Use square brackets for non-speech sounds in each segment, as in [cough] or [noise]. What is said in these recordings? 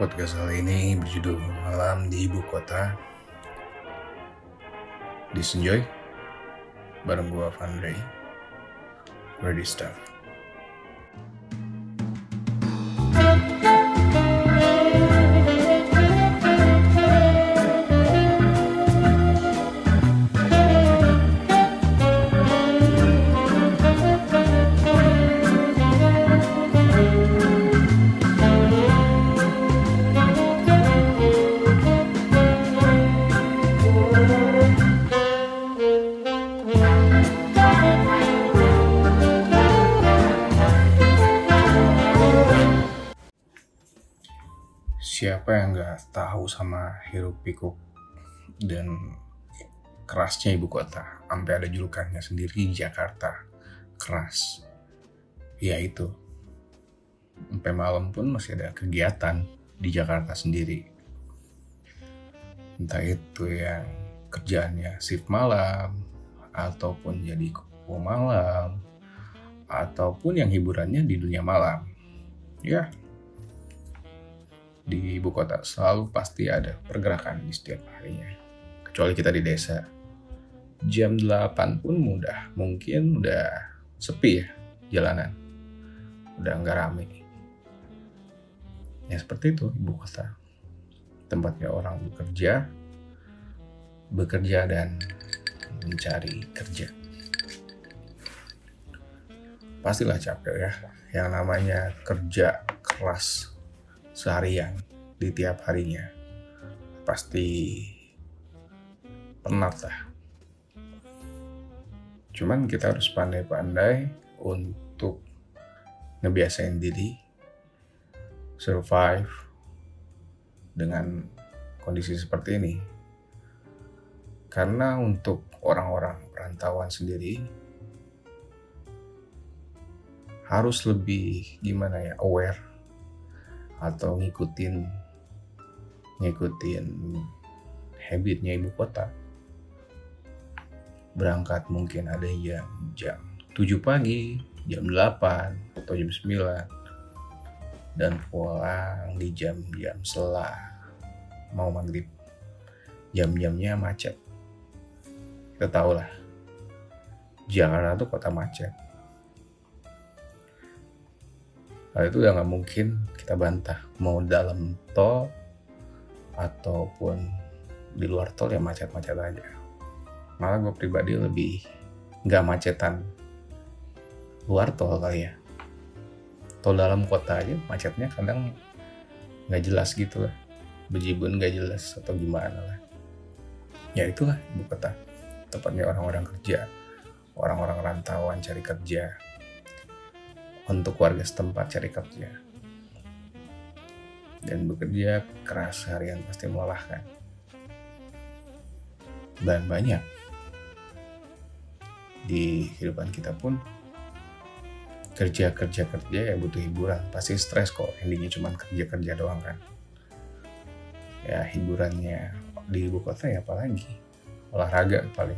Podcast kali ini berjudul Malam di Ibu Kota. Disenjoy bareng gua Vandrey. Ready start. Nggak tahu sama hiruk pikuk dan kerasnya ibu kota? Sampai ada julukannya sendiri Jakarta keras. Ya itu. Sampai malam pun masih ada kegiatan di Jakarta sendiri. Entah itu yang kerjaannya shift malam, ataupun jadi kupu malam, ataupun yang hiburannya di dunia malam. Ya, di ibu kota selalu pasti ada pergerakan di setiap harinya. Kecuali kita di desa. Jam 8 pun mudah, mungkin udah sepi ya jalanan. Udah nggak rame. Ya seperti itu ibu kota. Tempatnya orang bekerja, bekerja dan mencari kerja. Pastilah capek ya, yang namanya kerja keras seharian di tiap harinya. Pasti penat lah. Cuman kita harus pandai-pandai untuk ngebiasain diri survive dengan kondisi seperti ini. Karena untuk orang-orang perantauan sendiri harus lebih gimana ya aware atau ngikutin ngikutin habitnya ibu kota. Berangkat mungkin ada yang jam 7 pagi jam 8 atau jam 9 dan pulang di jam-jam setelah mau maghrib. Jam-jamnya macet. Kita tahu lah. Jakarta tuh kota macet Hal itu udah nggak mungkin kita bantah. Mau dalam tol ataupun di luar tol ya macet-macet aja. Malah gue pribadi lebih nggak macetan luar tol kali ya. Tol dalam kota aja macetnya kadang nggak jelas gitu lah. Bejibun nggak jelas atau gimana lah. Ya itulah ibu kota. Tepatnya orang-orang kerja. Orang-orang rantauan cari kerja untuk warga setempat cari kerja. Dan bekerja keras harian pasti melelahkan. Dan banyak di kehidupan kita pun kerja-kerja-kerja ya butuh hiburan. Pasti stres kok, endingnya cuma kerja-kerja doang kan. Ya hiburannya di ibu kota ya apalagi olahraga paling.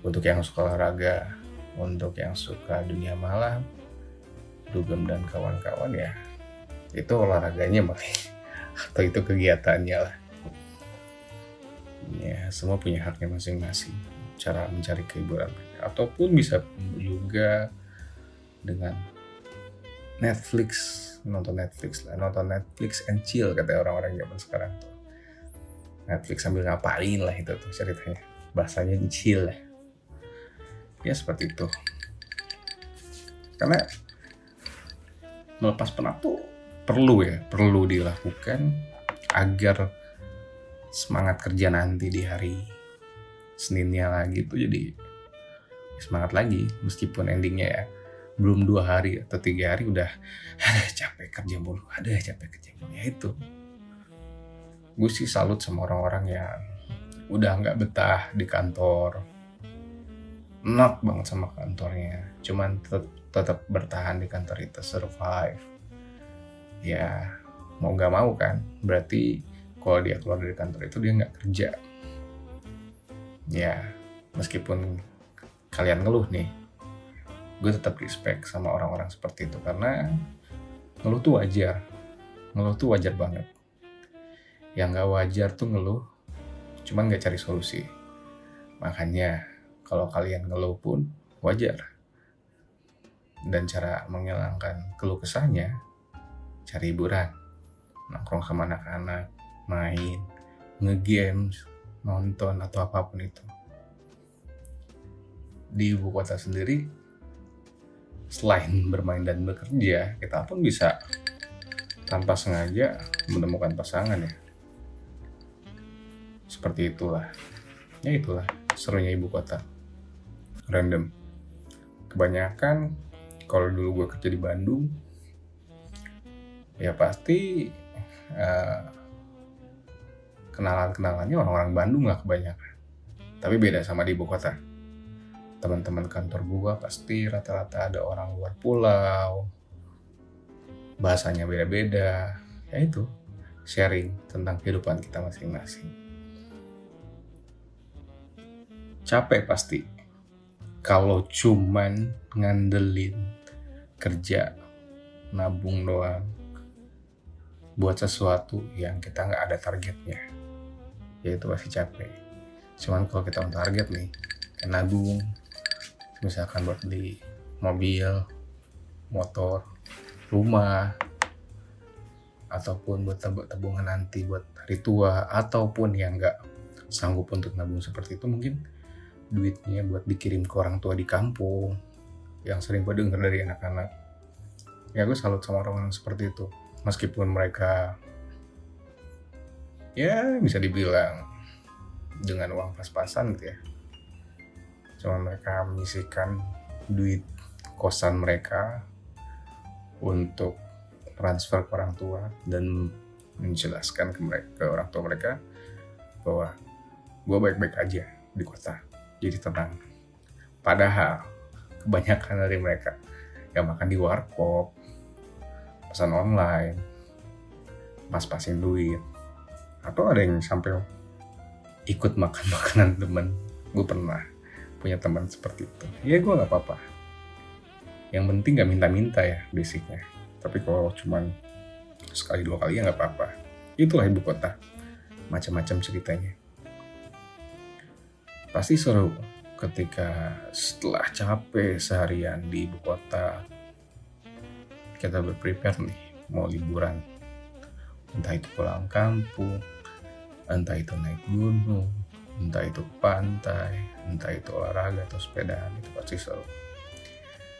Untuk yang suka olahraga, untuk yang suka dunia malam, Dugem dan kawan-kawan ya. Itu olahraganya paling atau itu kegiatannya lah. Ya semua punya haknya masing-masing. Cara mencari kehiburan. Ataupun bisa juga dengan Netflix. Nonton Netflix lah. Nonton Netflix and chill kata orang-orang zaman sekarang tuh. Netflix sambil ngapain lah itu tuh ceritanya. Bahasanya chill lah. Ya seperti itu. Karena melepas penat tuh perlu ya, perlu dilakukan agar semangat kerja nanti di hari Seninnya lagi tuh jadi semangat lagi meskipun endingnya ya belum dua hari atau tiga hari udah [laughs] ada capek kerja mulu ada capek kerja mulu. Ya itu. Gue sih salut sama orang-orang yang udah nggak betah di kantor enak banget sama kantornya. Cuman tetap tetap bertahan di kantor itu survive. Ya mau nggak mau kan berarti kalau dia keluar dari kantor itu dia nggak kerja. Ya meskipun kalian ngeluh nih gue tetap respect sama orang-orang seperti itu karena ngeluh tuh wajar. Ngeluh tuh wajar banget. Yang gak wajar tuh ngeluh cuman gak cari solusi. Makanya kalau kalian ngeluh pun wajar. Dan cara menghilangkan keluh kesahnya cari hiburan. Nongkrong sama anak-anak main ngegames nonton atau apa pun itu. Di ibu kota sendiri selain bermain dan bekerja kita pun bisa tanpa sengaja menemukan pasangan ya. Seperti itulah. Ya itulah serunya ibu kota random. Kebanyakan kalau dulu gue kerja di Bandung ya pasti uh, kenalan-kenalannya orang-orang Bandung lah kebanyakan. Tapi beda sama di ibu kota. Teman-teman kantor gua pasti rata-rata ada orang luar pulau. Bahasanya beda-beda. Ya itu sharing tentang kehidupan kita masing-masing. Capek pasti kalau cuman ngandelin kerja nabung doang buat sesuatu yang kita nggak ada targetnya ya itu pasti capek. Cuman kalau kita on target nih nabung misalkan buat beli mobil motor rumah ataupun buat tabungan nanti buat hari tua ataupun yang nggak sanggup untuk nabung seperti itu mungkin duitnya buat dikirim ke orang tua di kampung yang sering gue denger dari anak-anak. Ya gue salut sama orang-orang seperti itu. Meskipun mereka ya bisa dibilang dengan uang pas-pasan gitu ya. Cuma mereka menyisikan duit kosan mereka untuk transfer ke orang tua dan menjelaskan ke mereka ke orang tua mereka bahwa gue baik-baik aja di kota jadi tenang. Padahal kebanyakan dari mereka yang makan di warkop pesan online pas-pasin duit atau ada yang sampai ikut makan [laughs] makanan temen. Gue pernah punya teman seperti itu. Ya gue nggak apa-apa. Yang penting nggak minta-minta ya basicnya. Tapi kalau cuman sekali dua kali ya nggak apa-apa. Itulah ibu kota. Macam-macam ceritanya pasti seru ketika setelah capek seharian di ibu kota kita berprepare nih mau liburan entah itu pulang kampung entah itu naik gunung entah itu pantai, entah itu olahraga atau sepedaan itu pasti seru.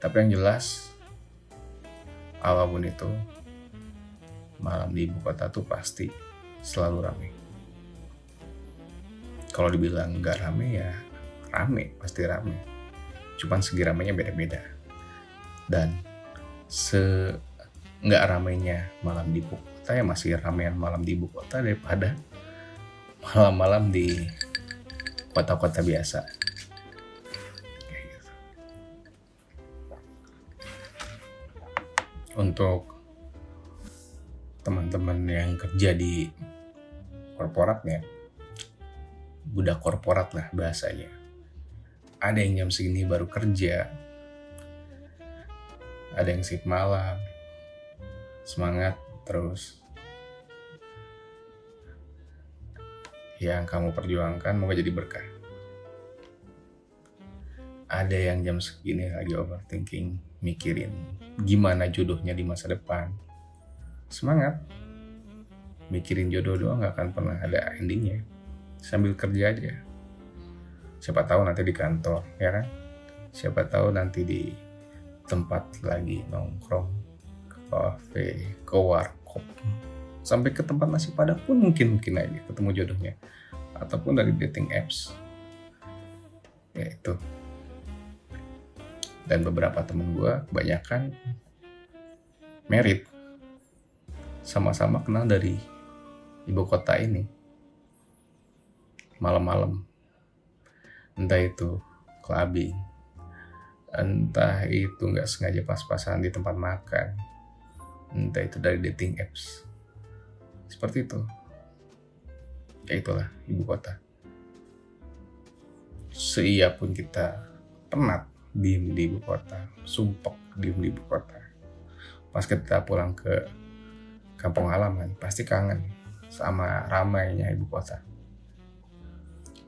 Tapi yang jelas apa pun itu malam di ibu kota tuh pasti selalu rame. Kalau dibilang nggak rame ya rame, pasti rame. Cuman segi ramenya beda-beda. Dan se nggak ramenya malam di ibu kota ya masih ramean malam di ibu kota daripada malam-malam di kota-kota biasa. Untuk teman-teman yang kerja di korporatnya, budak korporat lah bahasanya. Ada yang jam segini baru kerja, ada yang shift malam, semangat terus yang kamu perjuangkan mau jadi berkah. Ada yang jam segini lagi overthinking, mikirin gimana jodohnya di masa depan. Semangat. Mikirin jodoh doang gak akan pernah ada endingnya. Sambil kerja aja. Siapa tahu nanti di kantor, ya kan? Siapa tahu nanti di tempat lagi nongkrong, ke kafe, ke warkop, sampai ke tempat nasi padang pun mungkin mungkin aja ketemu jodohnya. Ataupun dari dating apps. Ya itu. Dan beberapa temen gue kebanyakan merit sama-sama kenal dari ibu kota ini malam-malam entah itu clubbing entah itu nggak sengaja pas-pasan di tempat makan entah itu dari dating apps seperti itu. Ya itulah ibu kota. Seia pun kita penat diem di ibu kota, sumpek diem di ibu kota. Pas kita pulang ke kampung halaman pasti kangen sama ramainya ibu kota.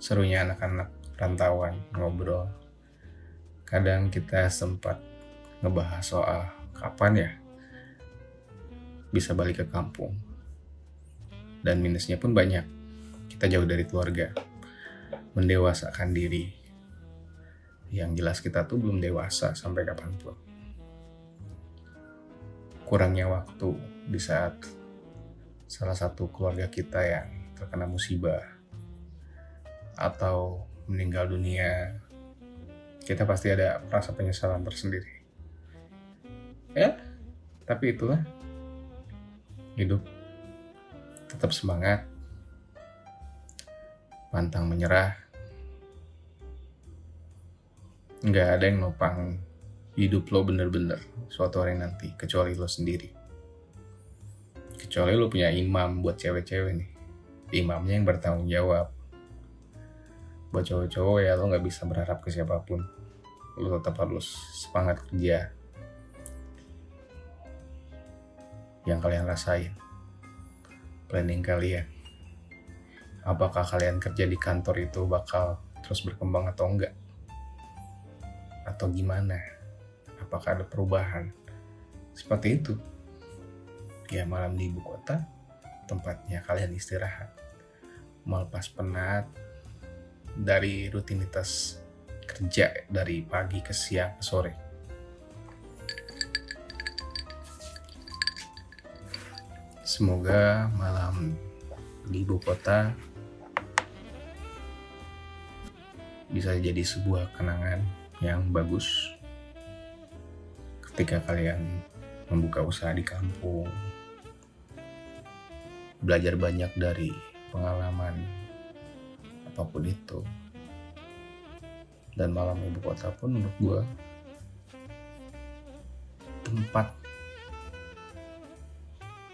Serunya anak-anak rantauan ngobrol. Kadang kita sempat ngebahas soal kapan ya bisa balik ke kampung. Dan minusnya pun banyak. Kita jauh dari keluarga. Mendewasakan diri. Yang jelas kita tuh belum dewasa sampai kapan pun kurangnya waktu di saat salah satu keluarga kita yang terkena musibah atau meninggal dunia, kita pasti ada rasa penyesalan tersendiri. Ya, tapi itulah hidup. Tetap semangat, pantang menyerah. Nggak ada yang nopang hidup lo bener-bener suatu hari nanti kecuali lo sendiri kecuali lo punya imam buat cewek-cewek nih imamnya yang bertanggung jawab buat cowok-cowok ya lo nggak bisa berharap ke siapa pun. Lo tetap harus semangat kerja. Yang kalian rasain. Planning kalian. Apakah kalian kerja di kantor itu bakal terus berkembang atau enggak? Atau gimana? Apakah ada perubahan? Seperti itu. Ya malam di ibu kota tempatnya kalian istirahat. Melepas penat dari rutinitas kerja dari pagi ke siang ke sore. Semoga malam di ibu kota bisa jadi sebuah kenangan yang bagus ketika kalian membuka usaha di kampung, belajar banyak dari pengalaman apa pun itu. Dan malam ibu kota pun menurut gue tempat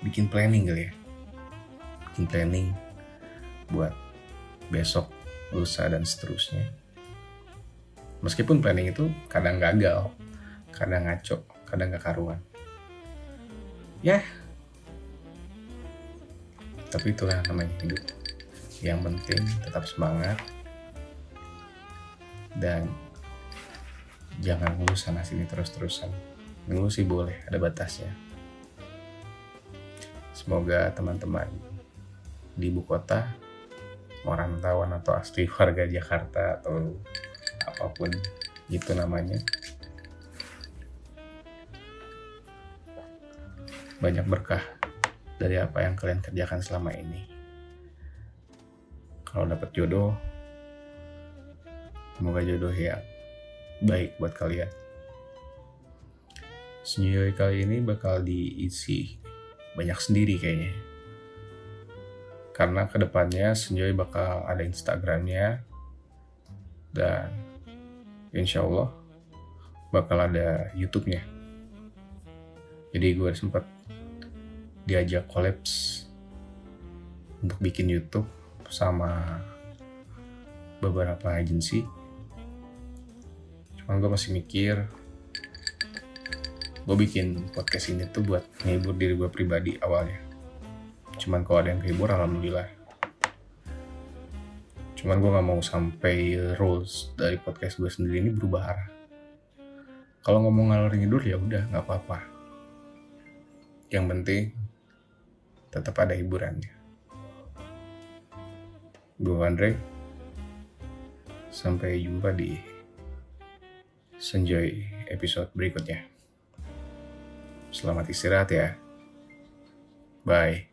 bikin planning kali ya. Bikin planning buat besok, lusa dan seterusnya. Meskipun planning itu kadang gagal, kadang ngaco, kadang gak karuan. Ya, tapi itulah namanya hidup. Yang penting tetap semangat dan jangan ngeluh sana sini terus-terusan. Ngeluh sih boleh, ada batasnya. Semoga teman-teman di ibu kota, orang tawan atau asli [laughs] warga Jakarta atau apa pun itu namanya, banyak berkah dari apa yang kalian kerjakan selama ini. Kalau dapat jodoh, semoga jodoh yang baik buat kalian. Senjoy kali ini bakal diisi banyak sendiri kayaknya. Karena ke depannya Senjoy bakal ada Instagramnya dan insya Allah bakal ada YouTube-nya. Jadi gue sempat diajak kolaps untuk bikin YouTube sama beberapa agensi. Cuman gue masih mikir, gue bikin podcast ini tuh buat ngehibur diri gue pribadi awalnya. Cuman kalau ada yang kehibur, alhamdulillah. Cuman gue gak mau sampai rules dari podcast gue sendiri ini berubah arah. Kalau ngomong ngalor ngidur ya udah nggak apa-apa. Yang penting tetap ada hiburannya. Gue Andre, sampai jumpa di Senjoy episode berikutnya. Selamat istirahat ya. Bye.